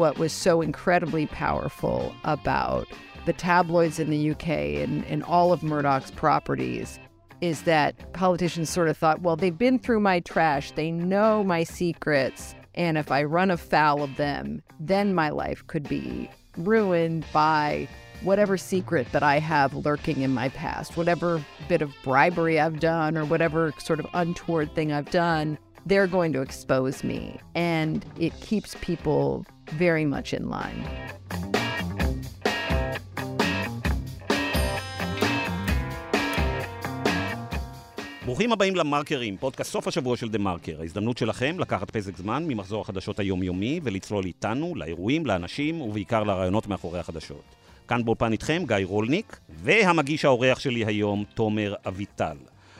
what was so incredibly powerful about the tabloids in the UK and, and all of Murdoch's properties is that politicians sort of thought, well, they've been through my trash, they know my secrets, and if I run afoul of them, then my life could be ruined by whatever secret that I have lurking in my past, whatever bit of bribery I've done, or whatever sort of untoward thing I've done, they're going to expose me. And it keeps people very much in line. ברוכים הבאים למרקרים, פודקאסט סוף השבוע של דה מרקר. ההזדמנות שלכם לקחת פסק זמן ממחזור החדשות היומיומי ולצלול איתנו לאירועים, לאנשים ובעיקר לרעיונות מאחורי החדשות. כאן באולפן איתכם גיא רולניק, והמגיש האורח שלי היום, תומר אביטל.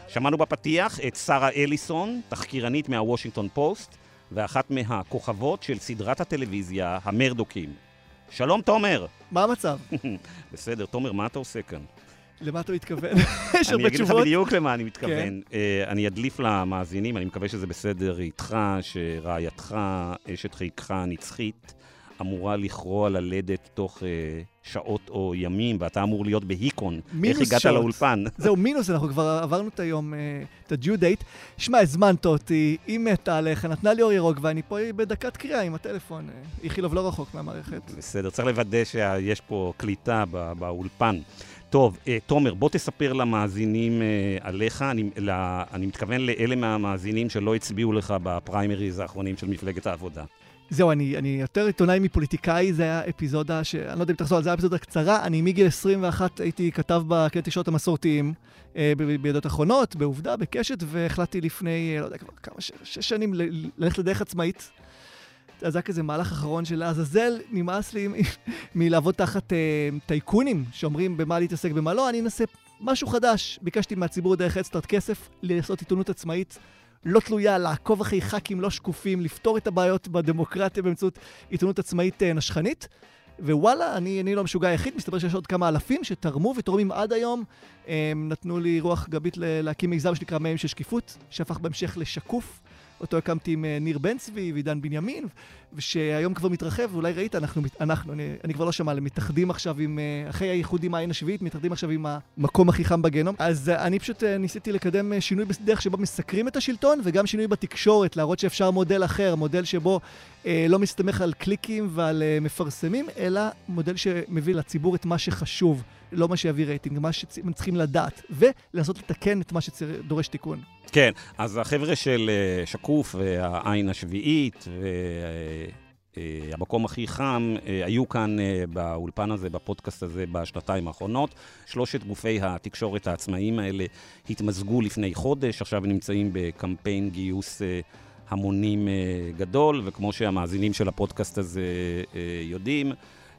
שמענו בפתיח את שרה אליסון, תחקירנית מהוושינגטון פוסט, ואחת מהכוכבות של סדרת הטלוויזיה, המרדוקים. שלום, תומר. מה המצב? בסדר, תומר, מה אתה עושה כאן? למה אתה מתכוון? יש הרבה תשובות. אני אגיד לך בדיוק למה אני מתכוון. כן. Uh, אני אדליף למאזינים, אני מקווה שזה בסדר איתך, שרעייתך, אשת חיקך הנצחית, אמורה לכרוע ללדת תוך uh, שעות או ימים, ואתה אמור להיות בהיקון. איך הגעת שעות. לאולפן? זהו, מינוס, אנחנו כבר עברנו את היום, uh, את הדיו דייט. שמע, הזמנת אותי, היא מתה עליך, נתנה לי אור ירוק, ואני פה בדקת קריאה עם הטלפון. איכילוב לא רחוק מהמערכת. בסדר, צריך לוודא שיש פה קליטה באולפן. טוב, uh, תומר, בוא תספר למאזינים uh, עליך. אני, לה, אני מתכוון לאלה מהמאזינים שלא הצביעו לך בפריימריז האחרונים של מפלגת העבודה. זהו, אני, אני יותר עיתונאי מפוליטיקאי, זה היה אפיזודה ש... אני לא יודע אם תחזור על זה, היה אפיזודה קצרה. אני מגיל 21 הייתי כתב בכלי תקשורת המסורתיים, אה, בידיעות אחרונות, בעובדה, בקשת, והחלטתי לפני, לא יודע, כבר כמה, ש... שש שנים ללכת לדרך עצמאית. אז היה כזה מהלך אחרון של לעזאזל, נמאס לי מלעבוד תחת אה, טייקונים שאומרים במה להתעסק, במה לא, אני אנסה משהו חדש. ביקשתי מהציבור דרך אדסטארט כסף לעשות עיתונות עצמאית. לא תלויה, לעקוב אחרי ח"כים לא שקופים, לפתור את הבעיות בדמוקרטיה באמצעות עיתונות עצמאית אה, נשכנית. ווואלה, אני, אני לא המשוגע היחיד, מסתבר שיש עוד כמה אלפים שתרמו ותורמים עד היום. הם נתנו לי רוח גבית להקים מיזם שנקרא מהם של שקיפות, שהפך בהמשך לשקוף. אותו הקמתי עם אה, ניר בן צבי ועידן בנימין, ושהיום כבר מתרחב, ואולי ראית, אנחנו, אנחנו אני, אני כבר לא שמע, מתאחדים עכשיו עם, אה, אחרי האיחוד עם העין השביעית, מתאחדים עכשיו עם המקום הכי חם בגנום. אז אה, אני פשוט ניסיתי לקדם שינוי בדרך שבו מסקרים את השלטון, וגם שינוי בתקשורת, להראות שאפשר מודל אחר, מודל שבו לא מסתמך על קליקים ועל אה, מפרסמים, אלא מודל שמביא לציבור את מה שחשוב. לא מה שיביא רייטינג, מה שהם צריכים לדעת, ולנסות לתקן את מה שדורש תיקון. כן, אז החבר'ה של אה, שקוף והעין השביעית והמקום הכי חם היו כאן באולפן הזה, בפודקאסט הזה, בשנתיים האחרונות. שלושת גופי התקשורת העצמאיים האלה התמזגו לפני חודש, עכשיו נמצאים בקמפיין גיוס המונים גדול, וכמו שהמאזינים של הפודקאסט הזה יודעים,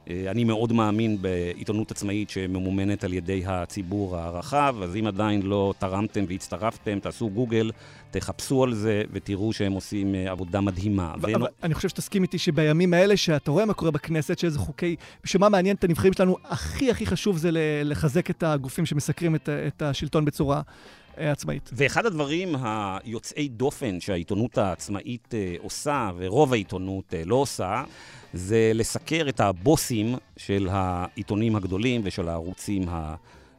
אה, אני מאוד מאמין בעיתונות עצמאית שממומנת על ידי הציבור הרחב, אז אם עדיין לא תרמתם והצטרפתם, תעשו גוגל, תחפשו על זה ותראו שהם עושים אה, עבודה מדהימה. אבל ו... אני חושב שתסכים איתי שבימים האלה, שאתה רואה מה קורה בכנסת, שאיזה חוקי... שמה מעניין את הנבחרים שלנו, הכי הכי חשוב זה לחזק את הגופים שמסקרים את, את השלטון בצורה... אה, עצמאית. ואחד הדברים היוצאי דופן שהעיתונות העצמאית עושה, ורוב העיתונות לא עושה, זה לסקר את הבוסים של העיתונים הגדולים ושל הערוצים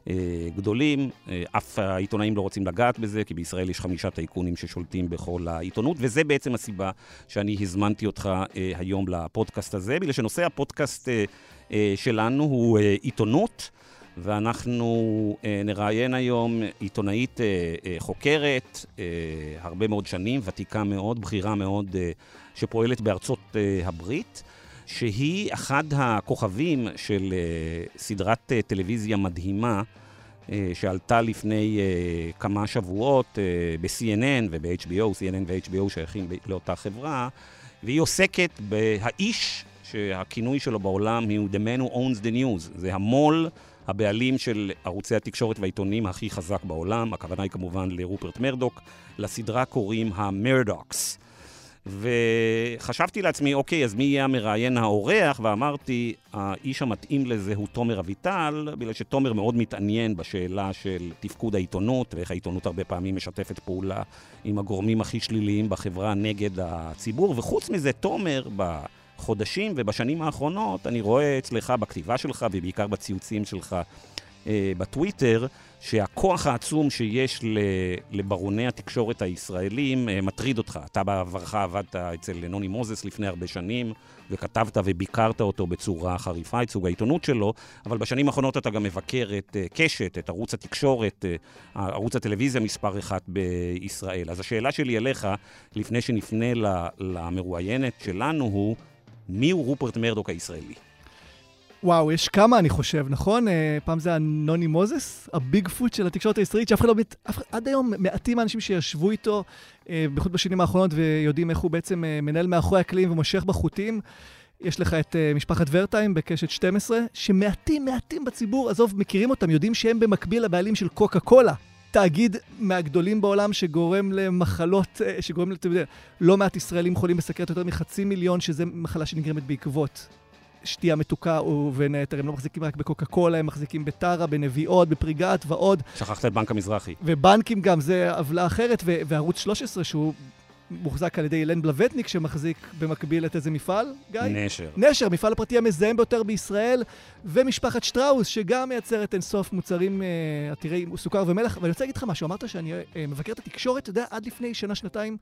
הגדולים. אף העיתונאים לא רוצים לגעת בזה, כי בישראל יש חמישה טייקונים ששולטים בכל העיתונות, וזה בעצם הסיבה שאני הזמנתי אותך אה, היום לפודקאסט הזה, בגלל שנושא הפודקאסט אה, אה, שלנו הוא עיתונות. ואנחנו אה, נראיין היום עיתונאית אה, אה, חוקרת, אה, הרבה מאוד שנים, ותיקה מאוד, בכירה מאוד, אה, שפועלת בארצות אה, הברית. שהיא אחד הכוכבים של uh, סדרת uh, טלוויזיה מדהימה, uh, שעלתה לפני uh, כמה שבועות uh, ב-CNN וב-HBO, CNN ו-HBO שייכים לאותה חברה, והיא עוסקת בהאיש שהכינוי שלו בעולם הוא The Man Who Owns the News. זה המו"ל, הבעלים של ערוצי התקשורת והעיתונים הכי חזק בעולם. הכוונה היא כמובן לרופרט מרדוק. לסדרה קוראים המרדוקס. וחשבתי לעצמי, אוקיי, אז מי יהיה המראיין האורח? ואמרתי, האיש המתאים לזה הוא תומר אביטל, בגלל שתומר מאוד מתעניין בשאלה של תפקוד העיתונות, ואיך העיתונות הרבה פעמים משתפת פעולה עם הגורמים הכי שליליים בחברה נגד הציבור. וחוץ מזה, תומר, חודשים, ובשנים האחרונות אני רואה אצלך בכתיבה שלך, ובעיקר בציוצים שלך אה, בטוויטר, שהכוח העצום שיש לברוני התקשורת הישראלים אה, מטריד אותך. אתה בעברך עבדת אצל נוני מוזס לפני הרבה שנים, וכתבת וביקרת אותו בצורה חריפה, את סוג העיתונות שלו, אבל בשנים האחרונות אתה גם מבקר את אה, קשת, את ערוץ התקשורת, ערוץ הטלוויזיה מספר אחת בישראל. אז השאלה שלי אליך, לפני שנפנה למרואיינת שלנו, הוא, מיהו רופרט מרדוק הישראלי? וואו, יש כמה, אני חושב, נכון? אה, פעם זה הנוני מוזס, הביג פוט של התקשורת הישראלית, שאף אחד לא... אף, עד היום מעטים האנשים שישבו איתו, אה, בייחוד בשנים האחרונות, ויודעים איך הוא בעצם אה, מנהל מאחורי הקלעים ומושך בחוטים. יש לך את משפחת ורטיים בקשת 12, שמעטים, מעטים בציבור, עזוב, מכירים אותם, יודעים שהם במקביל לבעלים של קוקה קולה. תאגיד מהגדולים בעולם שגורם למחלות, שגורם, אתה יודע, לא מעט ישראלים חולים בסכרת יותר מחצי מיליון, שזה מחלה שנגרמת בעקבות שתייה מתוקה, ובין היתר הם לא מחזיקים רק בקוקה קולה, הם מחזיקים בטרה, בנביעות, בפריגת ועוד. שכחת את בנק המזרחי. ובנקים גם, זה עוולה אחרת, וערוץ 13, שהוא מוחזק על ידי אילן בלווטניק, שמחזיק במקביל את איזה מפעל, גיא? נשר. נשר, מפעל הפרטי המזהם ביותר בישראל, ומשפחת שטראוס, שגם מייצרת אינסוף מוצרים אה, עתירי סוכר ומלח. ואני רוצה להגיד לך משהו, אמרת שאני אה, מבקר את התקשורת, אתה יודע, עד לפני שנה-שנתיים.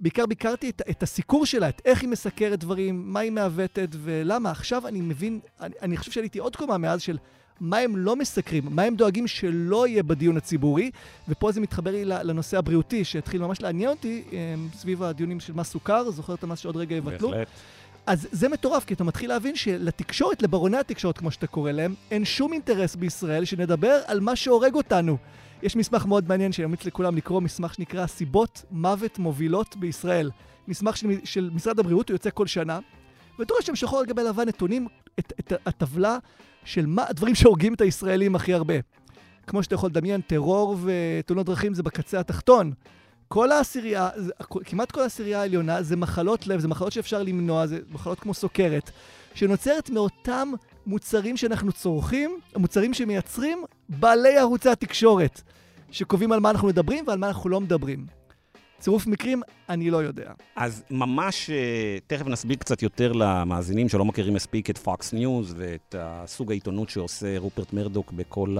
בעיקר ביקרתי את, את הסיקור שלה, את איך היא מסקרת דברים, מה היא מעוותת ולמה. עכשיו אני מבין, אני, אני חושב שעליתי עוד קומה מאז של מה הם לא מסקרים, מה הם דואגים שלא יהיה בדיון הציבורי, ופה זה מתחבר לי לנושא הבריאותי, שהתחיל ממש לעניין אותי אמ, סביב הדיונים של מס סוכר, זוכר את המס שעוד רגע יבטלו? בהחלט. אז זה מטורף, כי אתה מתחיל להבין שלתקשורת, לברוני התקשורת, כמו שאתה קורא להם, אין שום אינטרס בישראל שנדבר על מה שהורג אותנו. יש מסמך מאוד מעניין שאני ממליץ לכולם לקרוא, מסמך שנקרא סיבות מוות מובילות בישראל. מסמך של, של משרד הבריאות, הוא יוצא כל שנה, רואה שם שחור על גבי לבן נתונים, את, את הטבלה של מה הדברים שהורגים את הישראלים הכי הרבה. כמו שאתה יכול לדמיין, טרור ותאונות דרכים זה בקצה התחתון. כל העשירייה, כמעט כל העשירייה העליונה זה מחלות לב, זה מחלות שאפשר למנוע, זה מחלות כמו סוכרת, שנוצרת מאותם מוצרים שאנחנו צורכים, המוצרים שמייצרים בעלי ערוצי התקשורת, שקובעים על מה אנחנו מדברים ועל מה אנחנו לא מדברים. צירוף מקרים, אני לא יודע. אז ממש, אה, תכף נסביר קצת יותר למאזינים שלא מכירים מספיק את פוקס ניוז ואת הסוג העיתונות שעושה רופרט מרדוק בכל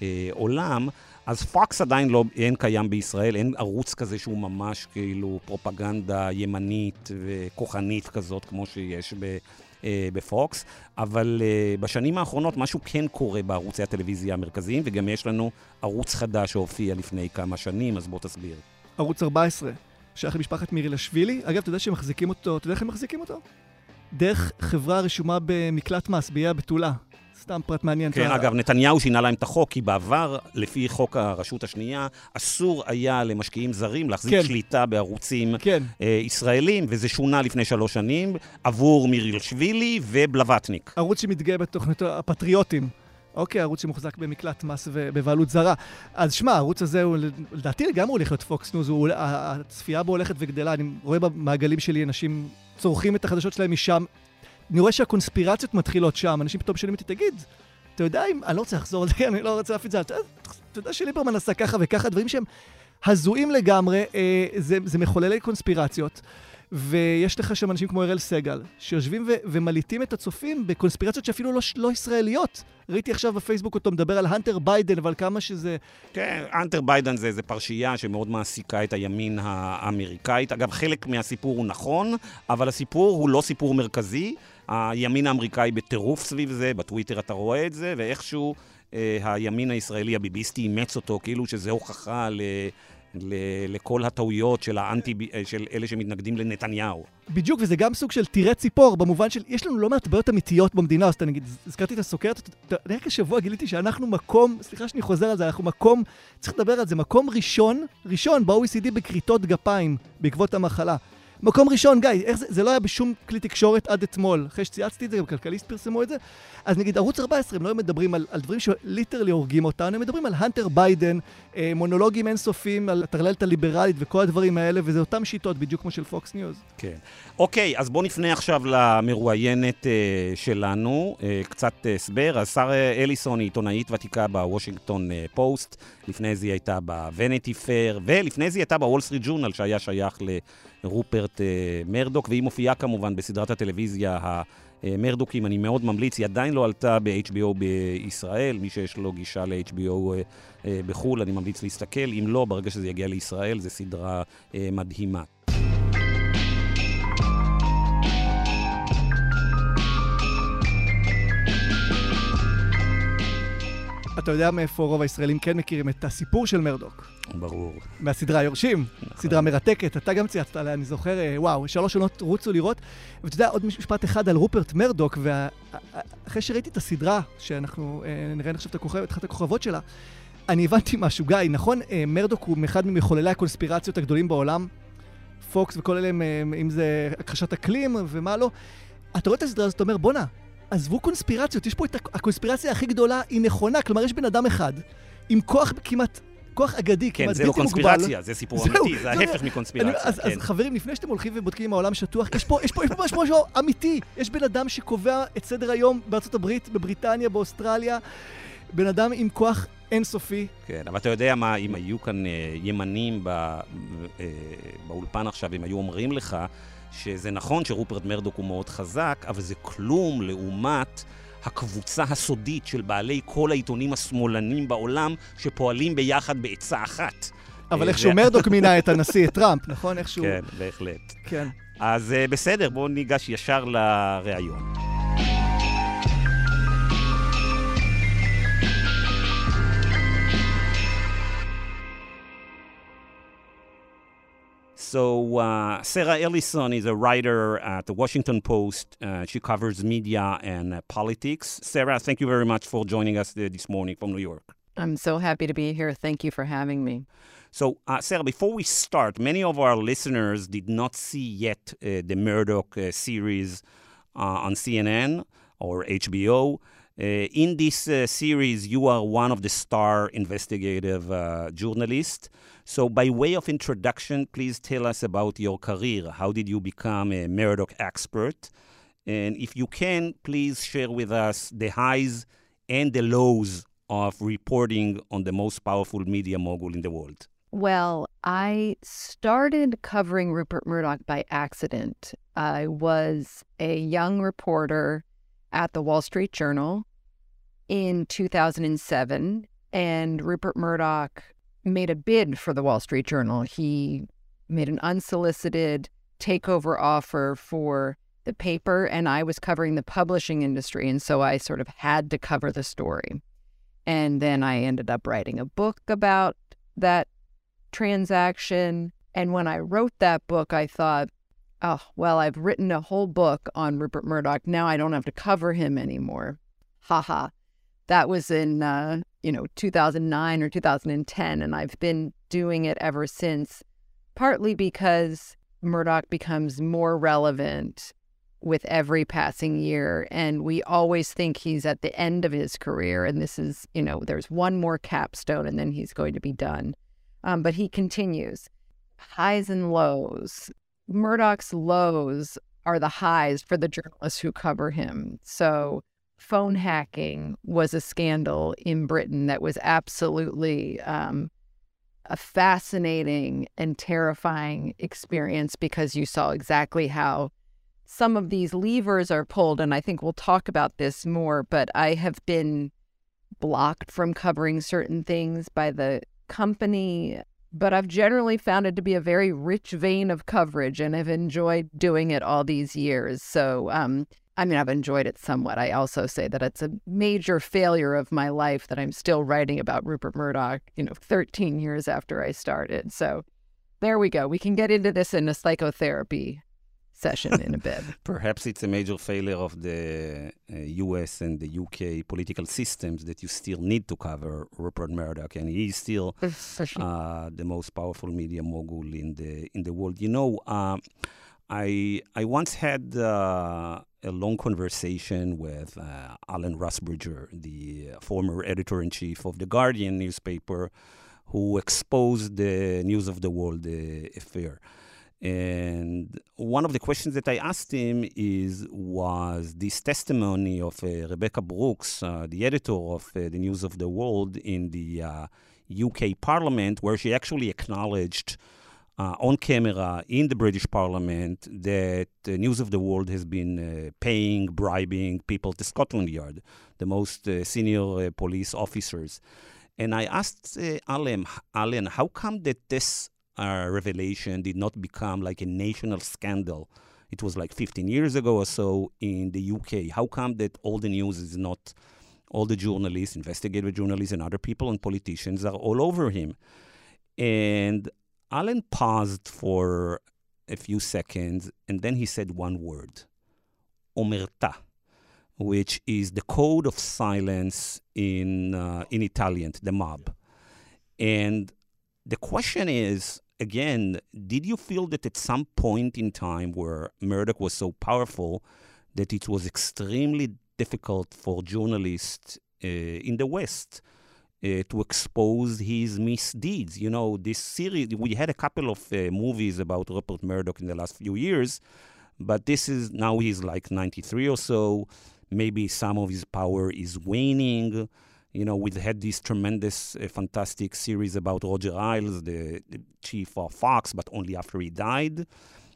העולם. אז פוקס עדיין לא, אין קיים בישראל, אין ערוץ כזה שהוא ממש כאילו פרופגנדה ימנית וכוחנית כזאת כמו שיש ב... אה, בפוקס, אבל אה, בשנים האחרונות משהו כן קורה בערוצי הטלוויזיה המרכזיים, וגם יש לנו ערוץ חדש שהופיע לפני כמה שנים, אז בוא תסביר. ערוץ 14, שייך למשפחת מירי לשווילי. אגב, אתה יודע שהם מחזיקים אותו, אתה יודע איך הם מחזיקים אותו? דרך חברה רשומה במקלט מס, באיי הבתולה. סתם פרט מעניין. כן, אגב, נתניהו שינה להם את החוק, כי בעבר, לפי חוק הרשות השנייה, אסור היה למשקיעים זרים להחזיק כן. שליטה בערוצים כן. אה, ישראלים, וזה שונה לפני שלוש שנים עבור מירילשווילי ובלווטניק. ערוץ שמתגאה בתוכנית הפטריוטים. אוקיי, ערוץ שמוחזק במקלט מס ובבעלות זרה. אז שמע, הערוץ הזה הוא, לדעתי לגמרי הולך להיות פוקס ניוז, הצפייה בו הולכת וגדלה. אני רואה במעגלים שלי אנשים צורכים את החדשות שלהם משם. אני רואה שהקונספירציות מתחילות שם, אנשים פתאום שואלים אותי, תגיד, אתה יודע אם, אני לא רוצה לחזור על זה, אני לא רוצה להפיץ את זה, אתה יודע שליברמן עשה ככה וככה, דברים שהם הזויים לגמרי, אה, זה, זה מחוללי קונספירציות. ויש לך שם אנשים כמו אראל סגל, שיושבים ו- ומלעיטים את הצופים בקונספירציות שאפילו לא, לא ישראליות. ראיתי עכשיו בפייסבוק אותו מדבר על הנטר ביידן, אבל כמה שזה... כן, הנטר ביידן זה איזה פרשייה שמאוד מעסיקה את הימין האמריקאית. אגב, חלק מהסיפור הוא נכון, אבל הסיפור הוא לא סיפור מרכזי. הימין האמריקאי בטירוף סביב זה, בטוויטר אתה רואה את זה, ואיכשהו אה, הימין הישראלי הביביסטי אימץ אותו, כאילו שזה הוכחה ל... לכל הטעויות של, האנטי, של אלה שמתנגדים לנתניהו. בדיוק, וזה גם סוג של תירי ציפור, במובן של, יש לנו לא מעט בעיות אמיתיות במדינה, אז אתה נגיד, הזכרתי את הסוכרת, רק השבוע גיליתי שאנחנו מקום, סליחה שאני חוזר על זה, אנחנו מקום, צריך לדבר על זה, מקום ראשון, ראשון ב-OECD בכריתות גפיים בעקבות המחלה. מקום ראשון, גיא, איך זה, זה לא היה בשום כלי תקשורת עד אתמול. אחרי שצייצתי את זה, גם כלכליסט פרסמו את זה. אז נגיד, ערוץ 14, הם לא מדברים על, על דברים שליטרלי הורגים אותנו, הם מדברים על הנטר ביידן, אה, מונולוגים אינסופיים, על הטרללת הליברלית וכל הדברים האלה, וזה אותם שיטות בדיוק כמו של פוקס ניוז. כן. אוקיי, אז בואו נפנה עכשיו למרואיינת אה, שלנו, אה, קצת אה, הסבר. אז שרה אליסון היא עיתונאית ותיקה בוושינגטון אה, פוסט, לפני זה היא הייתה בוונטי פייר, ולפני זה היא הייתה בוול סטריט ג'ורנל, שהיה שייך ל... רופרט מרדוק, והיא מופיעה כמובן בסדרת הטלוויזיה המרדוקים, אני מאוד ממליץ, היא עדיין לא עלתה ב-HBO בישראל, מי שיש לו גישה ל-HBO בחו"ל, אני ממליץ להסתכל, אם לא, ברגע שזה יגיע לישראל, זו סדרה מדהימה. אתה יודע מאיפה רוב הישראלים כן מכירים את הסיפור של מרדוק. ברור. מהסדרה יורשים, נכון. סדרה מרתקת, אתה גם צייצת עליה, אני זוכר, אה, וואו, שלוש עונות רוצו לראות. ואתה יודע, עוד משפט אחד על רופרט מרדוק, ואחרי שראיתי את הסדרה, שאנחנו אה, נראה עכשיו את אחת הכוכבות שלה, אני הבנתי משהו, גיא, נכון? אה, מרדוק הוא אחד ממחוללי הקונספירציות הגדולים בעולם, פוקס וכל אלה, אם זה הכחשת אקלים ומה לא. אתה רואה את הסדרה הזאת, אתה אומר, בואנה, עזבו קונספירציות, יש פה את הקונספירציה הכי גדולה, היא נכונה. כלומר, יש בן אדם אחד עם כוח כמעט... כוח אגדי, כן, כמעט בלתי מוגבל. כן, זה לא קונספירציה, זה סיפור זהו, אמיתי, זה זה ההפך מקונספירציה. אני, אז, כן. אז חברים, לפני שאתם הולכים ובודקים אם העולם שטוח, יש פה, יש פה, יש פה משהו, משהו אמיתי. יש בן אדם שקובע את סדר היום בארצות הברית, בבריטניה, באוסטרליה. בן אדם עם כוח אינסופי. כן, אבל אתה יודע מה, אם היו כאן אה, ימנים בא, אה, באולפן עכשיו, אם היו אומרים לך שזה נכון שרופרט מרדוק הוא מאוד חזק, אבל זה כלום לעומת הקבוצה הסודית של בעלי כל העיתונים השמאלנים בעולם, שפועלים ביחד בעצה אחת. אבל איכשהו מרדוק מינה את הנשיא, את טראמפ, נכון? איכשהו... כן, בהחלט. כן. אז אה, בסדר, בואו ניגש ישר לראיון. So, uh, Sarah Ellison is a writer at the Washington Post. Uh, she covers media and uh, politics. Sarah, thank you very much for joining us uh, this morning from New York. I'm so happy to be here. Thank you for having me. So, uh, Sarah, before we start, many of our listeners did not see yet uh, the Murdoch series on CNN or HBO. in this series, you are one of the star investigative journalists. So, by way of introduction, please tell us about your career. How did you become a Murdoch expert? And if you can, please share with us the highs and the lows of reporting on the most powerful media mogul in the world. Well, I started covering Rupert Murdoch by accident. I was a young reporter at the Wall Street Journal in 2007, and Rupert Murdoch made a bid for the Wall Street Journal. He made an unsolicited takeover offer for the paper, and I was covering the publishing industry. And so I sort of had to cover the story. And then I ended up writing a book about that transaction. And when I wrote that book, I thought, oh, well, I've written a whole book on Rupert Murdoch. Now I don't have to cover him anymore. Ha ha that was in uh, you know 2009 or 2010 and i've been doing it ever since partly because murdoch becomes more relevant with every passing year and we always think he's at the end of his career and this is you know there's one more capstone and then he's going to be done. Um, but he continues. Highs and lows. Murdoch's lows are the highs for the journalists who cover him. So phone hacking was a scandal in Britain that was absolutely um, a fascinating and terrifying experience because you saw exactly how some of these levers are pulled. And I think we'll talk about this more, but I have been blocked from covering certain things by the company. But I've generally found it to be a very rich vein of coverage and have enjoyed doing it all these years. So, um, I mean, I've enjoyed it somewhat. I also say that it's a major failure of my life that I'm still writing about Rupert Murdoch, you know, 13 years after I started. So there we go. We can get into this in a psychotherapy session in a bit. Perhaps it's a major failure of the uh, US and the UK political systems that you still need to cover Rupert Murdoch, and he's still uh, the most powerful media mogul in the in the world. You know, uh, I I once had uh, a long conversation with uh, Alan Rusbridger, the former editor in chief of the Guardian newspaper, who exposed the News of the World uh, affair. And one of the questions that I asked him is was this testimony of uh, Rebekah Brooks, uh, the editor of uh, the News of the World in the UK uh, Parliament, where she actually acknowledged uh, on camera in the British Parliament that uh, News of the World has been uh, paying, bribing people to Scotland Yard, the most uh, senior uh, police officers. And I asked uh, Alan, Alan, how come that this revelation did not become like a national scandal? It was like 15 years ago or so in the UK. How come that all the news is not, all the journalists, investigative journalists, and other people and politicians are all over him? And Alan paused for a few seconds and then he said one word Omerta, which is the code of silence in, uh, in Italian, the mob. And the question is again, did you feel that at some point in time where Murdoch was so powerful that it was extremely difficult for journalists uh, in the West uh, to expose his misdeeds. You know, this series, we had a couple of uh, movies about Rupert Murdoch in the last few years, but this is now he's like 93 or so. Maybe some of his power is waning. You know, we had this tremendous, uh, fantastic series about Roger Ailes, the, the chief of Fox, but only after he died.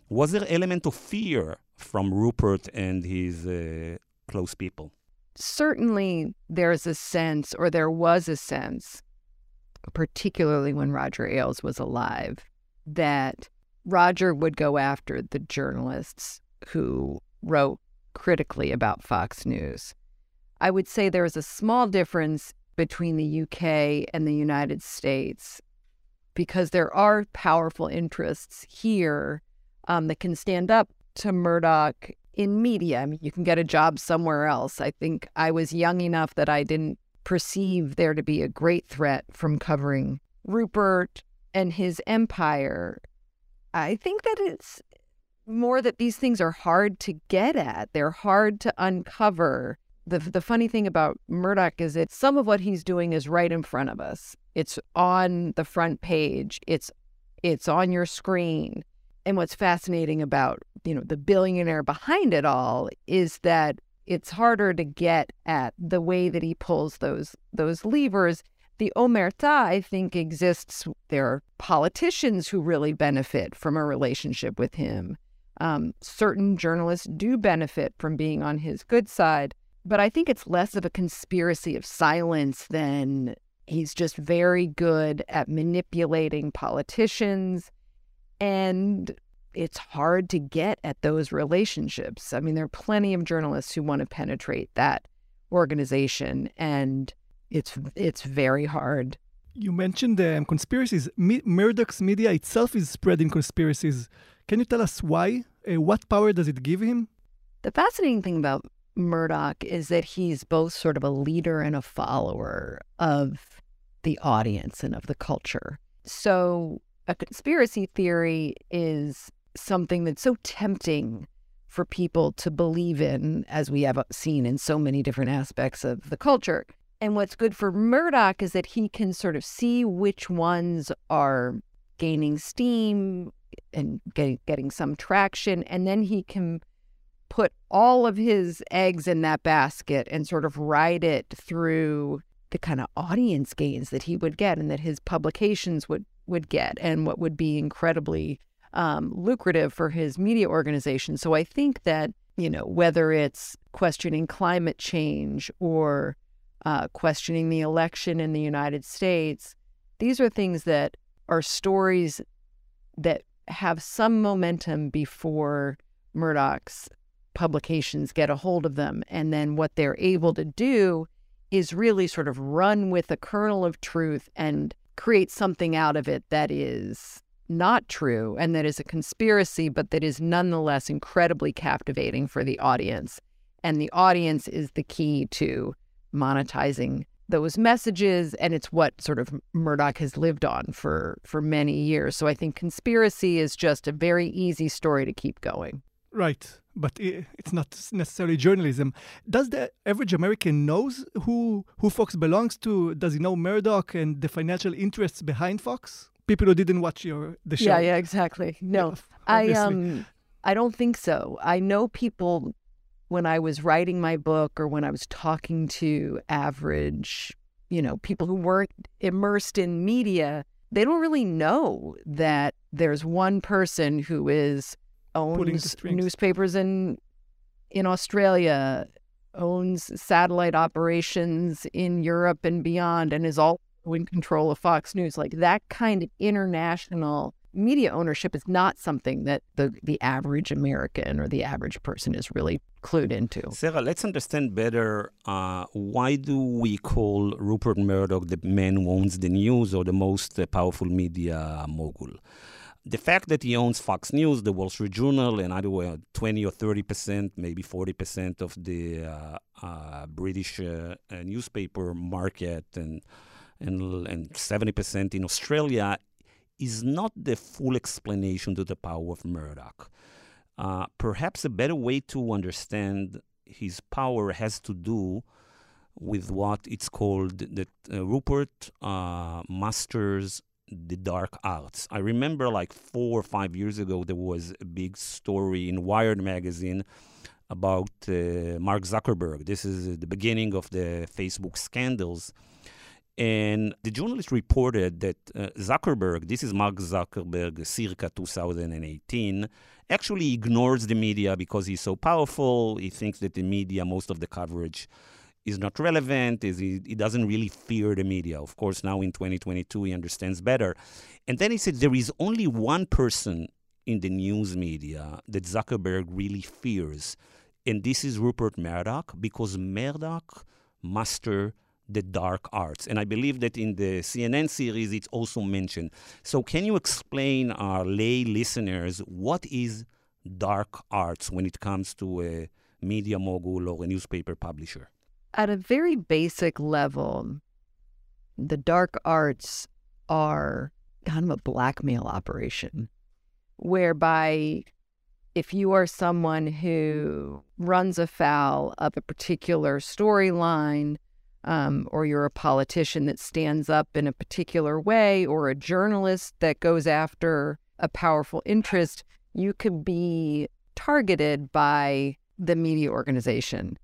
Was there element of fear from Rupert and his uh, close people? Certainly there's a sense, or there was a sense, particularly when Roger Ailes was alive, that Roger would go after the journalists who wrote critically about Fox News. I would say there is a small difference between the UK and the United States because there are powerful interests here um, that can stand up to Murdoch in media. I mean, you can get a job somewhere else. I think I was young enough that I didn't perceive there to be a great threat from covering Rupert and his empire. I think that it's more that these things are hard to get at. They're hard to uncover. The the funny thing about Murdoch is that some of what he's doing is right in front of us. It's on the front page. It's it's on your screen. And what's fascinating about, you know, the billionaire behind it all is that it's harder to get at the way that he pulls those those levers. The omerta, I think, exists. There are politicians who really benefit from a relationship with him. Um, certain journalists do benefit from being on his good side, but I think it's less of a conspiracy of silence than he's just very good at manipulating politicians and it's hard to get at those relationships. I mean, there are plenty of journalists who want to penetrate that organization, and it's it's very hard. You mentioned um, conspiracies. Me- Murdoch's media itself is spreading conspiracies. Can you tell us why? Uh, what power does it give him? The fascinating thing about Murdoch is that he's both sort of a leader and a follower of the audience and of the culture. So a conspiracy theory is something that's so tempting for people to believe in, as we have uh, seen in so many different aspects of the culture. And what's good for Murdoch is that he can sort of see which ones are gaining steam and getting, getting some traction. And then he can put all of his eggs in that basket and sort of ride it through the kind of audience gains that he would get and that his publications would would get and what would be incredibly um, lucrative for his media organization. So I think that, you know, whether it's questioning climate change or uh, questioning the election in the United States, these are things that are stories that have some momentum before Murdoch's publications get a hold of them. And then what they're able to do is really sort of run with a kernel of truth and create something out of it that is not true and that is a conspiracy, but that is nonetheless incredibly captivating for the audience. And the audience is the key to monetizing those messages and it's what sort of Murdoch has lived on for for many years. So I think conspiracy is just a very easy story to keep going. Right, but it's not necessarily journalism. Does the average American knows who who Fox belongs to? Does he know Murdoch and the financial interests behind Fox? people who didn't watch your the show. Yeah, yeah, exactly. No, yeah, I um, I don't think so. I know people when I was writing my book or when I was talking to average, you know, people who weren't immersed in media, they don't really know that there's one person who is owns newspapers in in Australia, owns satellite operations in Europe and beyond, and is all in control of Fox News. Like that kind of international media ownership is not something that the, the average American or the average person is really clued into. Sarah, let's understand better uh, why do we call Rupert Murdoch the man who owns the news or the most uh, powerful media mogul? The fact that he owns Fox News, the Wall Street Journal, and either way, 20 or 30 percent, maybe 40 percent of the uh, uh British uh, uh, newspaper market and and, and 70% in Australia is not the full explanation to the power of Murdoch. Uh, perhaps a better way to understand his power has to do with what it's called that uh, Rupert masters the dark arts. I remember like four or five years ago, there was a big story in Wired magazine about uh, Mark Zuckerberg. This is the beginning of the Facebook scandals. And the journalist reported that uh, Zuckerberg, this is Mark Zuckerberg circa 2018, actually ignores the media because he's so powerful. He thinks that the media, most of the coverage is not relevant, is he, he doesn't really fear the media. Of course, now in 2022, he understands better. And then he said there is only one person in the news media that Zuckerberg really fears, and this is Rupert Murdoch, because Murdoch master the dark arts. And I believe that in the CNN series, it's also mentioned. So, can you explain our lay listeners what is dark arts when it comes to a media mogul or a newspaper publisher? At a very basic level, the dark arts are kind of a blackmail operation whereby if you are someone who runs afoul of a particular storyline um, or you're a politician that stands up in a particular way, or a journalist that goes after a powerful interest, you could be targeted by the media organization.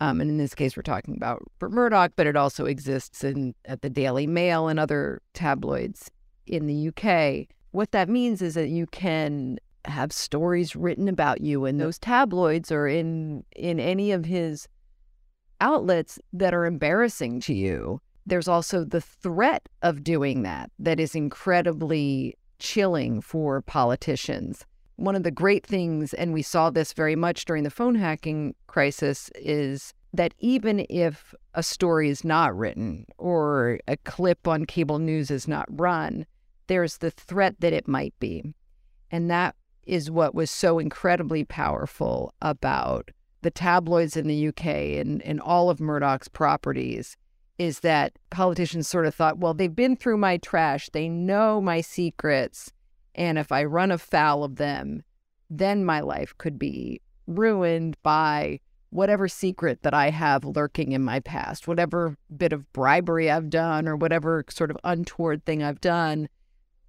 Um, and in this case, we're talking about Rupert Murdoch, but it also exists in at the Daily Mail and other tabloids in the UK. What that means is that you can have stories written about you in those tabloids or in in any of his outlets that are embarrassing to you. There's also the threat of doing that that is incredibly chilling for politicians. One of the great things, and we saw this very much during the phone hacking crisis, is that even if a story is not written or a clip on cable news is not run, there's the threat that it might be. And that is what was so incredibly powerful about the tabloids in the UK and, and all of Murdoch's properties is that politicians sort of thought, well, they've been through my trash, they know my secrets, and if I run afoul of them, then my life could be ruined by whatever secret that I have lurking in my past, whatever bit of bribery I've done or whatever sort of untoward thing I've done,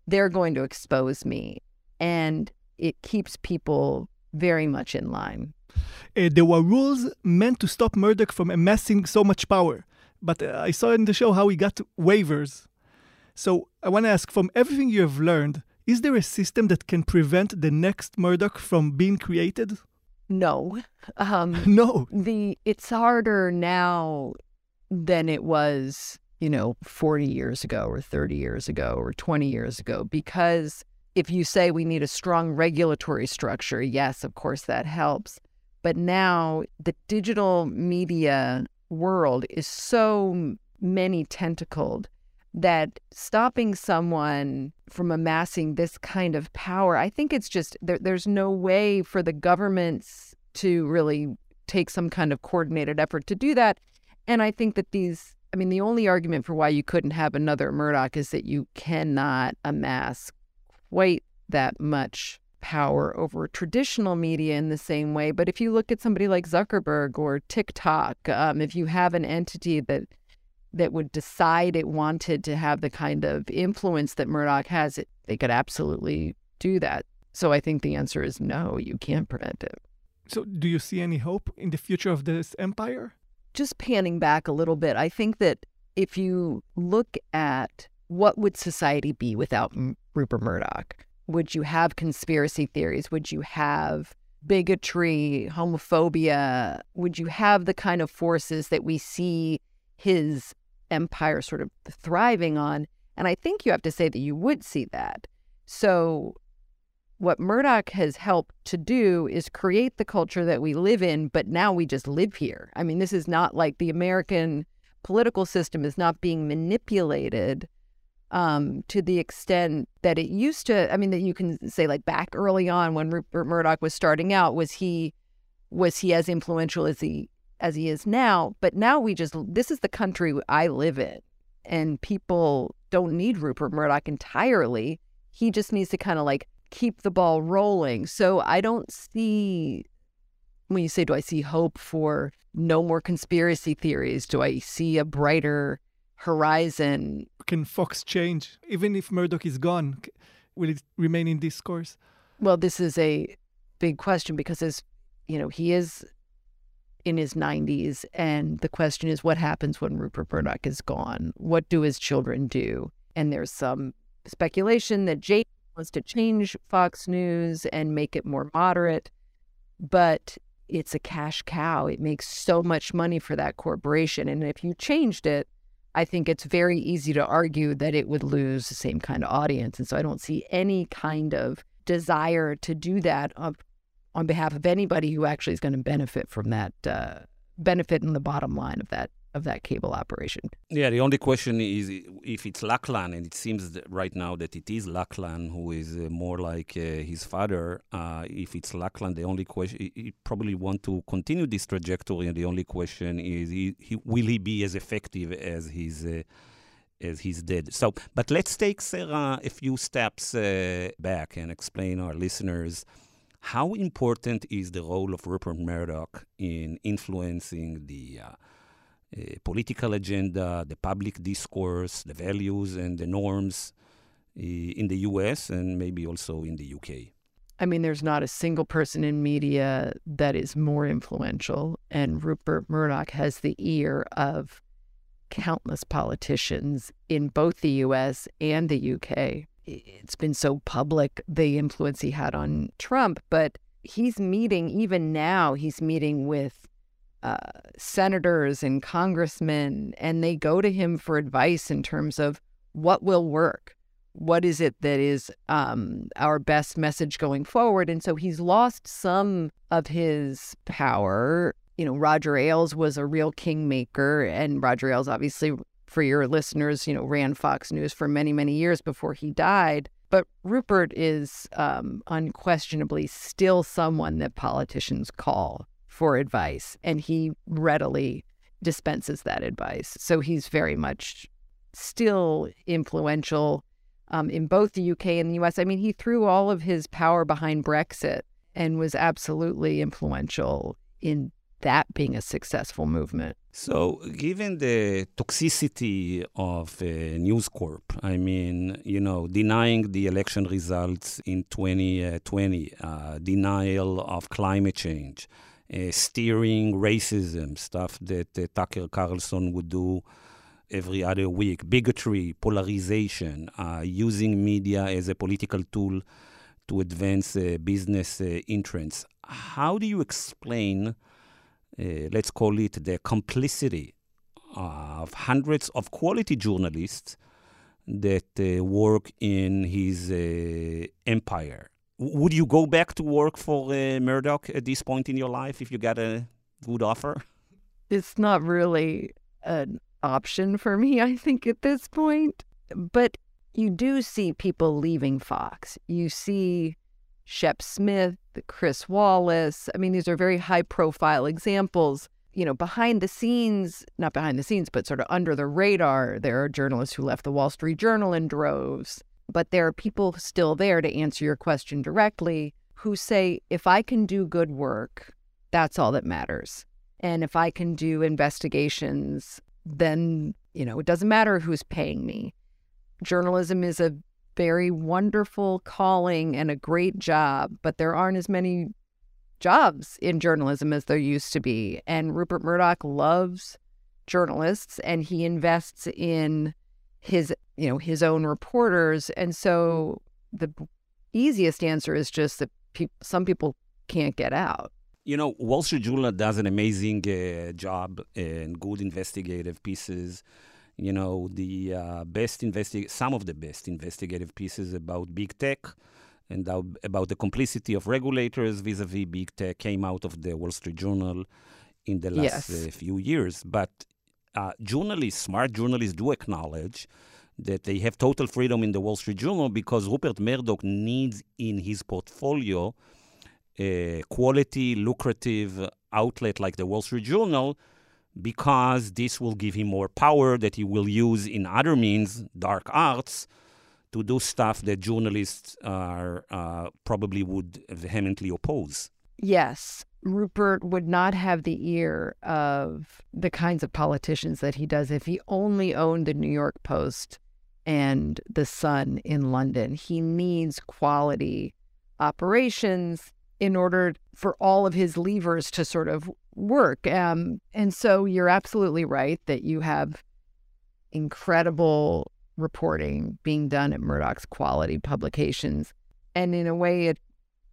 they're going to expose me. And it keeps people very much in line. Uh, there were rules meant to stop Murdoch from amassing so much power. But uh, I saw in the show how he got waivers. So I want to ask from everything you have learned, is there a system that can prevent the next Murdoch from being created? No. Um, no. The it's harder now than it was, you know, 40 years ago or 30 years ago or 20 years ago because if you say we need a strong regulatory structure, yes, of course that helps. But now the digital media world is so many tentacled that stopping someone from amassing this kind of power, I think it's just there, there's no way for the governments to really take some kind of coordinated effort to do that. And I think that these, I mean, the only argument for why you couldn't have another Murdoch is that you cannot amass quite that much power over traditional media in the same way. But if you look at somebody like Zuckerberg or TikTok, um, if you have an entity that that would decide it wanted to have the kind of influence that Murdoch has, it, they could absolutely do that. So I think the answer is no, you can't prevent it. So do you see any hope in the future of this empire? Just panning back a little bit, I think that if you look at what would society be without M- Rupert Murdoch? Would you have conspiracy theories? Would you have bigotry, homophobia? Would you have the kind of forces that we see his empire sort of thriving on? And I think you have to say that you would see that. So, what Murdoch has helped to do is create the culture that we live in, but now we just live here. I mean, this is not like the American political system is not being manipulated um, to the extent that it used to. I mean, that you can say like back early on when Rupert Murdoch was starting out, was he was he as influential as he as he is now? But now we just this is the country I live in, and people don't need Rupert Murdoch entirely. He just needs to kind of like keep the ball rolling. So I don't see when you say, do I see hope for no more conspiracy theories? Do I see a brighter horizon. Can Fox change? Even if Murdoch is gone, will it remain in discourse? Well, this is a big question because as you know, he is in his 90s and the question is what happens when Rupert Murdoch is gone? What do his children do? And there's some speculation that Jake wants to change Fox News and make it more moderate, but it's a cash cow. It makes so much money for that corporation and if you changed it, I think it's very easy to argue that it would lose the same kind of audience. And so I don't see any kind of desire to do that um, on, behalf of anybody who actually is going to benefit from that, uh, benefit in the bottom line of that of that cable operation. Yeah, the only question is if it's Lachlan, and it seems right now that it is Lachlan who is uh, more like uh, his father. Uh, if it's Lachlan, the only question he, probably want to continue this trajectory, and the only question is he, he, will he be as effective as his uh, as he's dead. So, but let's take Sarah a few steps uh, back and explain our listeners. How important is the role of Rupert Murdoch in influencing the uh, uh, political agenda, the public discourse, the values and the norms uh, in the US and maybe also in the UK. I mean, there's not a single person in media that is more influential. And Rupert Murdoch has the ear of countless politicians in both the US and the UK. It's been so public, the influence he had on Trump, but he's meeting, even now, he's meeting with uh, senators and congressmen, and they go to him for advice in terms of what will work. What is it that is um, our best message going forward? And so he's lost some of his power. You know, Roger Ailes was a real kingmaker, and Roger Ailes, obviously, for your listeners, you know, ran Fox News for many, many years before he died. But Rupert is um, unquestionably still someone that politicians call for advice, and he readily dispenses that advice. So he's very much still influential um, in both the UK and the US. I mean, he threw all of his power behind Brexit and was absolutely influential in that being a successful movement. So, given the toxicity of uh, News Corp, I mean, you know, denying the election results in 2020, uh, denial of climate change, uh, steering racism, stuff that uh, Tucker Carlson would do every other week, bigotry, polarization, uh, using media as a political tool to advance uh, business uh, interests. How do you explain, uh, let's call it the complicity of hundreds of quality journalists that uh, work in his uh, empire? would you go back to work for uh, Murdoch at this point in your life if you got a good offer? It's not really an option for me, I think, at this point. But you do see people leaving Fox. You see Shep Smith, Chris Wallace. I mean, these are very high profile examples. You know, behind the scenes, not behind the scenes, but sort of under the radar, there are journalists who left the Wall Street Journal in droves but there are people still there to answer your question directly who say, if I can do good work, that's all that matters. And if I can do investigations, then, you know, it doesn't matter who's paying me. Journalism is a very wonderful calling and a great job, but there aren't as many jobs in journalism as there used to be. And Rupert Murdoch loves journalists and he invests in his you know, his own reporters. And so the easiest answer is just that pe- some people can't get out. You know, Wall Street Journal does an amazing uh, job and good investigative pieces. You know, the uh, best investi- some of the best investigative pieces about big tech and about the complicity of regulators vis-a-vis big tech came out of the Wall Street Journal in the last Yes. uh, few years. But uh, journalists, smart journalists, do acknowledge that they have total freedom in the Wall Street Journal because Rupert Murdoch needs in his portfolio a quality, lucrative outlet like the Wall Street Journal because this will give him more power that he will use in other means, dark arts, to do stuff that journalists are uh, probably would vehemently oppose. Yes, Rupert would not have the ear of the kinds of politicians that he does if he only owned the New York Post and the Sun in London. He needs quality operations in order for all of his levers to sort of work. Um, and so you're absolutely right that you have incredible reporting being done at Murdoch's quality publications. And in a way, it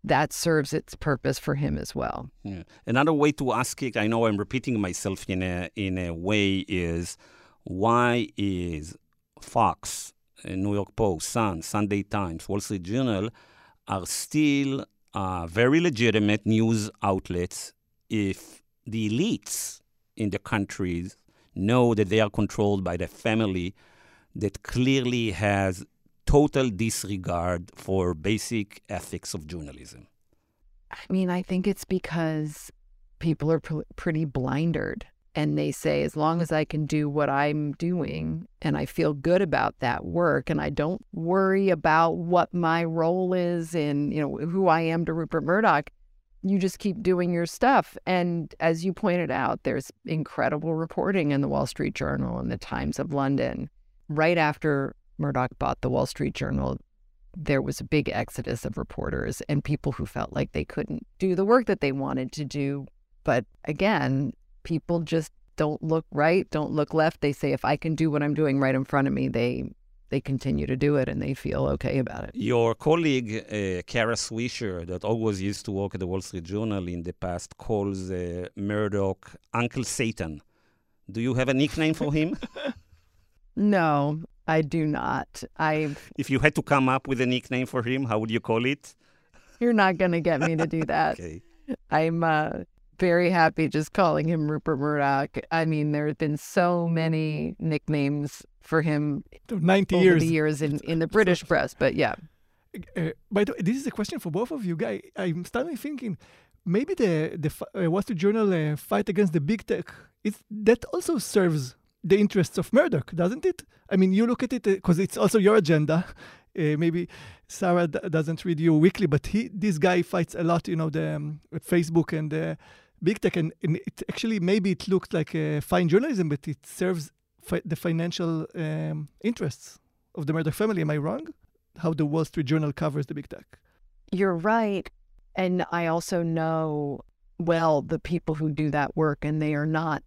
that serves its purpose for him as well. Yeah. Another way to ask it, I know I'm repeating myself in a in a way, is why is Fox, uh, New York Post, Sun, Sunday Times, Wall Street Journal are still uh, very legitimate news outlets if the elites in the countries know that they are controlled by the family that clearly has total disregard for basic ethics of journalism. I mean, I think it's because people are pr- pretty blindered and they say, as long as I can do what I'm doing and I feel good about that work and I don't worry about what my role is in, you know, who I am to Rupert Murdoch, you just keep doing your stuff. And as you pointed out, there's incredible reporting in the Wall Street Journal and the Times of London. Right after Murdoch bought the Wall Street Journal, there was a big exodus of reporters and people who felt like they couldn't do the work that they wanted to do. But again, people just don't look right, don't look left. They say if I can do what I'm doing right in front of me, they they continue to do it and they feel okay about it. Your colleague, uh, Kara Swisher, that always used to work at the Wall Street Journal in the past, calls uh, Murdoch Uncle Satan. Do you have a nickname for him? No, I do not. I if you had to come up with a nickname for him, how would you call it? you're not going to get me to do that. Okay. I'm uh, very happy just calling him Rupert Murdoch. I mean, there have been so many nicknames for him 90 over years. years in, in the British press, but yeah. Uh, by the way, this is a question for both of you guys. I'm starting thinking maybe the the uh, Wall Street Journal uh, fight against the big tech is that also serves the interests of Murdoch, doesn't it? I mean, you look at it because it's also your agenda. Uh, maybe Sarah d- doesn't read you weekly, but he this guy fights a lot. You know, the um, Facebook and uh, big tech, and, and it actually maybe it looks like uh, fine journalism, but it serves fi- the financial um, interests of the Murdoch family. Am I wrong? How the Wall Street Journal covers the big tech. You're right. And I also know well the people who do that work, and they are not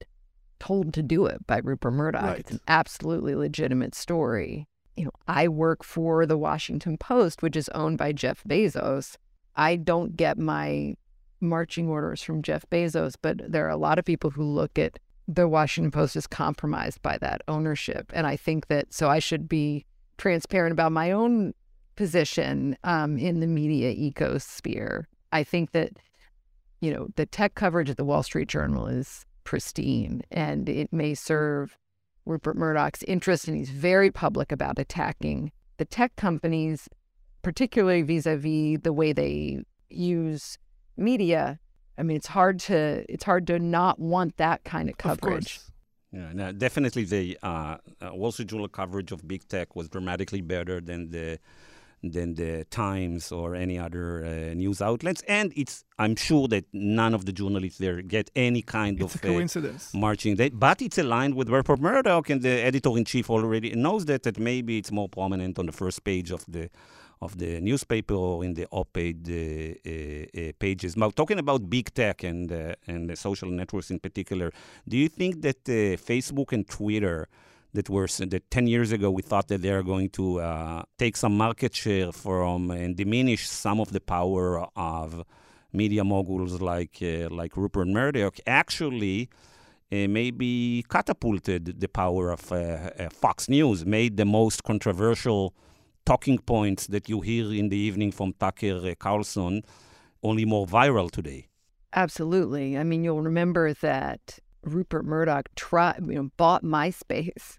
told to do it by Rupert Murdoch. Right. It's an absolutely legitimate story. You know, I work for the Washington Post, which is owned by Jeff Bezos. I don't get my marching orders from Jeff Bezos, but there are a lot of people who look at the Washington Post as compromised by that ownership. And I think that so I should be transparent about my own position um, in the media ecosphere. I think that, you know, the tech coverage at the Wall Street Journal is pristine and it may serve Rupert Murdoch's interest, and he's very public about attacking the tech companies, particularly vis a vis the way they use media. I mean, it's hard to it's hard to not want that kind of Of coverage. course. Yeah, no, definitely the uh, uh, Wall Street Journal coverage of big tech was dramatically better than the than the Times or any other uh, news outlets, and it's I'm sure that none of the journalists there get any kind It's a of uh, coincidence. marching day, but it's aligned with Rupert Murdoch, and the editor in chief already knows that. That maybe it's more prominent on the first page of the of the newspaper or in the op-ed uh, uh, uh, pages. Now, talking about big tech and and the social networks in particular, do you think that Facebook and Twitter that were that 10 years ago we thought that they are going to uh, take some market share from and diminish some of the power of media moguls like uh, like Rupert Murdoch actually uh, maybe catapulted the power of Fox News, made the most controversial talking points that you hear in the evening from Tucker uh, Carlson only more viral today. Absolutely. I mean, you'll remember that Rupert Murdoch tried, you know, bought MySpace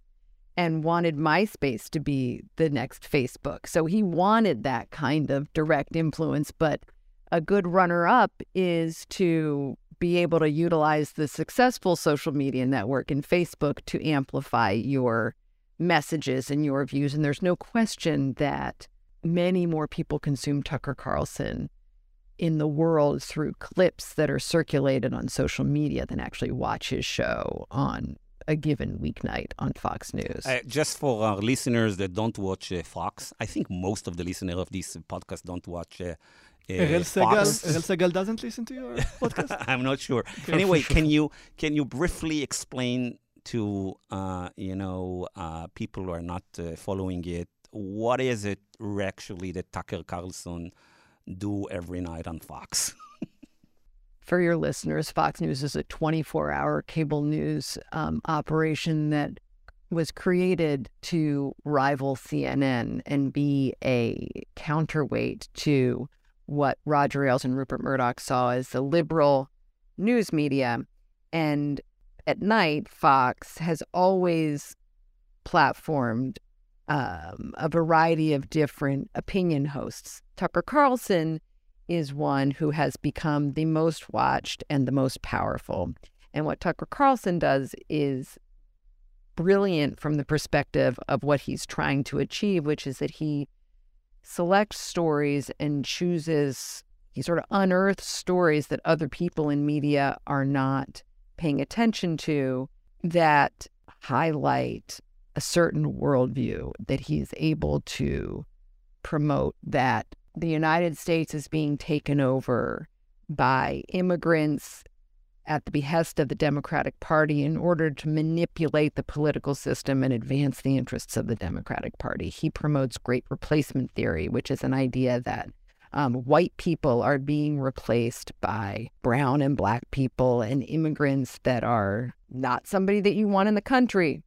and wanted MySpace to be the next Facebook. So he wanted that kind of direct influence, but a good runner up is to be able to utilize the successful social media network in Facebook to amplify your messages and your views. And there's no question that many more people consume Tucker Carlson in the world through clips that are circulated on social media than actually watch his show on a given weeknight on Fox News. Uh, just for our listeners that don't watch uh, Fox, I think most of the listeners of this podcast don't watch uh, uh, Erel Segal, Segal doesn't listen to your podcast. I'm not sure. anyway, can you can you briefly explain to uh, you know uh, people who are not uh, following it what is it actually that Tucker Carlson do every night on Fox? For your listeners, Fox News is a 24-hour cable news um, operation that was created to rival CNN and be a counterweight to what Roger Ailes and Rupert Murdoch saw as the liberal news media. And at night, Fox has always platformed um, a variety of different opinion hosts. Tucker Carlson is one who has become the most watched and the most powerful. And what Tucker Carlson does is brilliant from the perspective of what he's trying to achieve, which is that he selects stories and chooses, he sort of unearths stories that other people in media are not paying attention to that highlight a certain worldview that he's able to promote that the United States is being taken over by immigrants at the behest of the Democratic Party in order to manipulate the political system and advance the interests of the Democratic Party. He promotes great replacement theory, which is an idea that um, white people are being replaced by brown and black people and immigrants that are not somebody that you want in the country.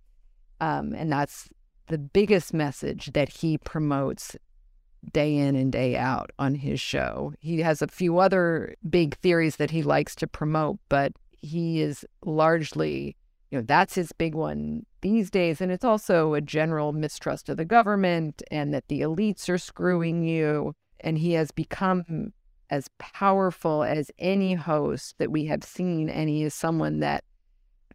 Um, and that's the biggest message that he promotes day in and day out on his show. He has a few other big theories that he likes to promote, but he is largely, you know, that's his big one these days. And it's also a general mistrust of the government and that the elites are screwing you. And he has become as powerful as any host that we have seen. And he is someone that,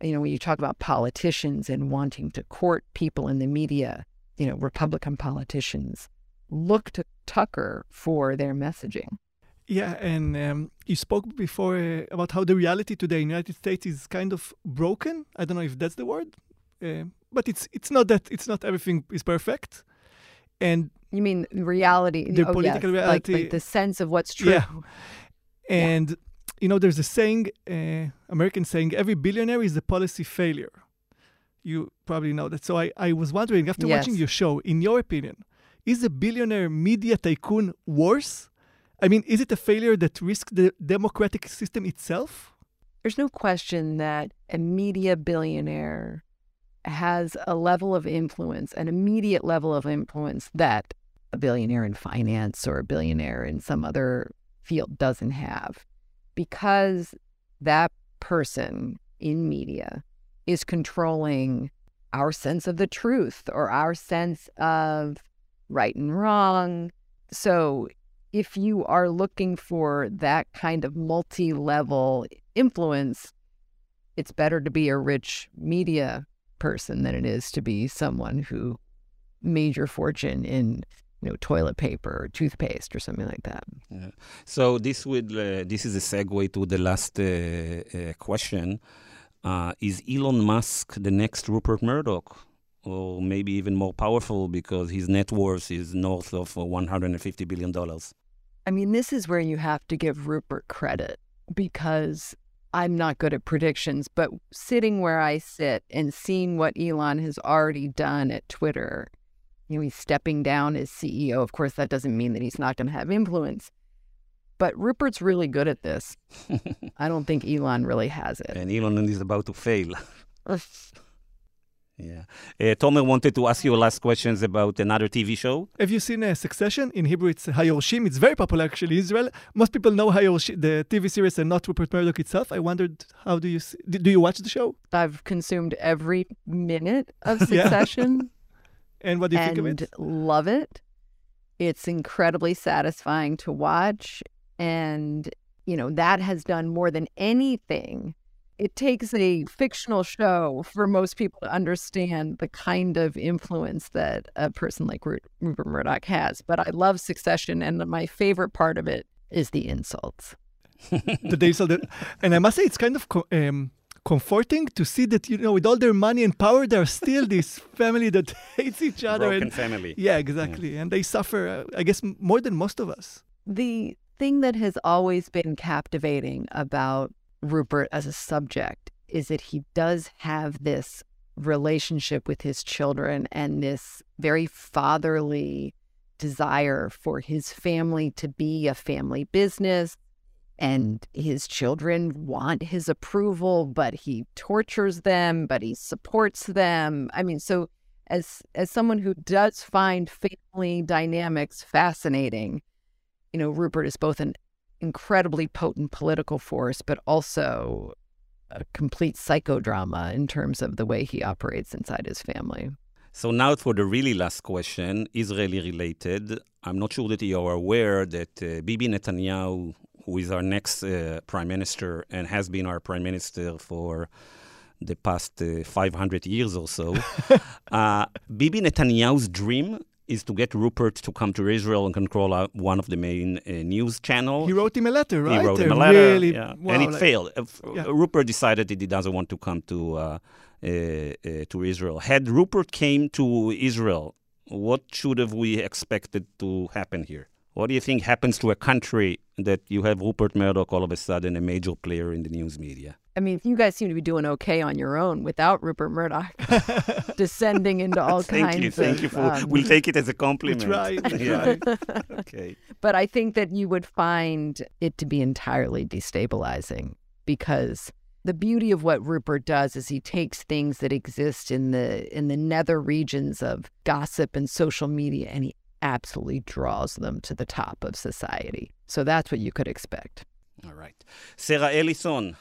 you know, when you talk about politicians and wanting to court people in the media, you know, Republican politicians look to Tucker for their messaging. Yeah, and um, you spoke before uh, about how the reality today in the United States is kind of broken. I don't know if that's the word, uh, but it's it's not that it's not everything is perfect. And you mean reality? The oh, political yes. reality, like, like, the sense of what's true. Yeah, and yeah. you know, there's a saying, uh, American saying, every billionaire is a policy failure. You probably know that. So I, I was wondering, after yes. watching your show, in your opinion, is a billionaire media tycoon worse? I mean, is it a failure that risks the democratic system itself? There's no question that a media billionaire has a level of influence, an immediate level of influence that a billionaire in finance or a billionaire in some other field doesn't have. Because that person in media is controlling our sense of the truth or our sense of right and wrong. So if you are looking for that kind of multi level influence, it's better to be a rich media person than it is to be someone who made your fortune in you know toilet paper or toothpaste or something like that. Yeah. So this would uh, this is a segue to the last uh, uh, question. Uh, is Elon Musk the next Rupert Murdoch? or maybe even more powerful because his net worth is north of $150 billion. I mean, this is where you have to give Rupert credit because I'm not good at predictions, but sitting where I sit and seeing what Elon has already done at Twitter, you know, he's stepping down as CEO. Of course, that doesn't mean that he's not going to have influence. But Rupert's really good at this. I don't think Elon really has it. And Elon is about to fail. Yeah. Uh, Tomer wanted to ask you last questions about another TV show. Have you seen uh, Succession? In Hebrew, it's Hayorshim. It's very popular, actually, in Israel. Most people know Hayorshim, the TV series, and not Rupert Murdoch itself. I wondered, how do you see, do you watch the show? I've consumed every minute of Succession. and what do you think of it? Love it. It's incredibly satisfying to watch, and you know that has done more than anything it takes a fictional show for most people to understand the kind of influence that a person like Rupert Murdoch has. But I love Succession, and my favorite part of it is the insults. the insult, and I must say, it's kind of um, comforting to see that you know, with all their money and power, there are still this family that hates each other. Broken and, family. Yeah, exactly, yeah. and they suffer, uh, I guess, more than most of us. The thing that has always been captivating about Rupert as a subject is that he does have this relationship with his children and this very fatherly desire for his family to be a family business. And his children want his approval, but he tortures them, but he supports them. I mean, so as as someone who does find family dynamics fascinating, you know, Rupert is both an incredibly potent political force, but also a complete psychodrama in terms of the way he operates inside his family. So now for the really last question, Israeli related. I'm not sure that you are aware that uh, Bibi Netanyahu, who is our next uh, prime minister and has been our prime minister for the past uh, 500 years or so, uh, Bibi Netanyahu's dream is to get Rupert to come to Israel and control uh, one of the main uh, news channels. He wrote him a letter, right? He wrote him a letter, really, yeah. wow, and it like, failed. Uh, yeah. Rupert decided that he doesn't want to come to uh, uh, to Israel. Had Rupert came to Israel, what should have we expected to happen here? What do you think happens to a country that you have Rupert Murdoch all of a sudden a major player in the news media? I mean, you guys seem to be doing okay on your own without Rupert Murdoch descending into all thank kinds you, thank of. you for. Um, we'll take it as a compliment. Right, yeah. okay. But I think that you would find it to be entirely destabilizing because the beauty of what Rupert does is he takes things that exist in the in the nether regions of gossip and social media and he absolutely draws them to the top of society. So that's what you could expect. All right. Sarah Ellison,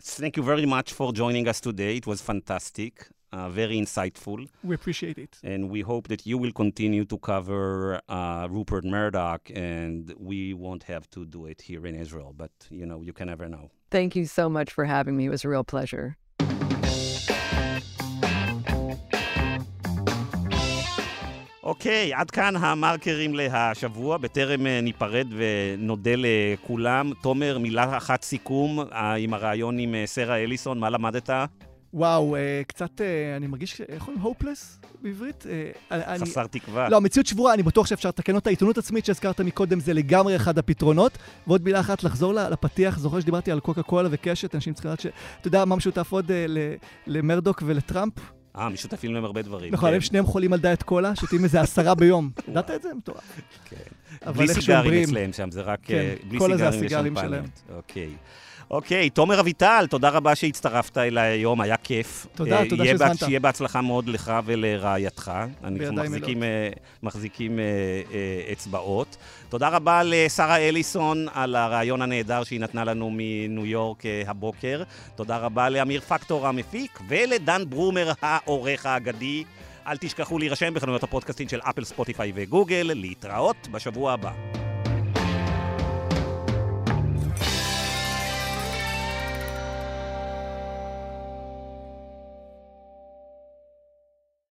thank you very much for joining us today. It was fantastic, uh, very insightful. We appreciate it. And we hope that you will continue to cover uh, Rupert Murdoch, and we won't have to do it here in Israel. But, you know, you can never know. Thank you so much for having me. It was a real pleasure. אוקיי, עד כאן המרקרים להשבוע. בטרם ניפרד ונודה לכולם, תומר, מילה אחת סיכום עם הרעיון עם סרה אליסון, מה למדת? וואו, קצת, אני מרגיש, איך אומרים? הופלס בעברית? חסר אני... תקווה. לא, המציאות שבורה, אני בטוח שאפשר לתקן אותה. עיתונות עצמית שהזכרת מקודם זה לגמרי אחד הפתרונות. ועוד מילה אחת, לחזור לפתיח, זוכר שדיברתי על קוקה קולה וקשת, אנשים צריכים לדעת ש... אתה יודע מה משותף עוד למרדוק ולטראמפ? אה, משותפים להם הרבה דברים. נכון, הם שניהם חולים על דיאט קולה, שותים איזה עשרה ביום. ידעת את זה? מטורף. כן. בלי סיגרים אצלם שם, זה רק בלי סיגרים ושמפניות. אוקיי. אוקיי, תומר אביטל, תודה רבה שהצטרפת אליי היום, היה כיף. תודה, תודה שהזמנת. שיהיה בהצלחה מאוד לך ולרעייתך. אנחנו מחזיקים, מחזיקים אצבעות. תודה רבה לשרה אליסון על הרעיון הנהדר שהיא נתנה לנו מניו יורק הבוקר. תודה רבה לאמיר פקטור המפיק, ולדן ברומר העורך האגדי. אל תשכחו להירשם בחנויות הפודקאסטים של אפל, ספוטיפיי וגוגל. להתראות בשבוע הבא.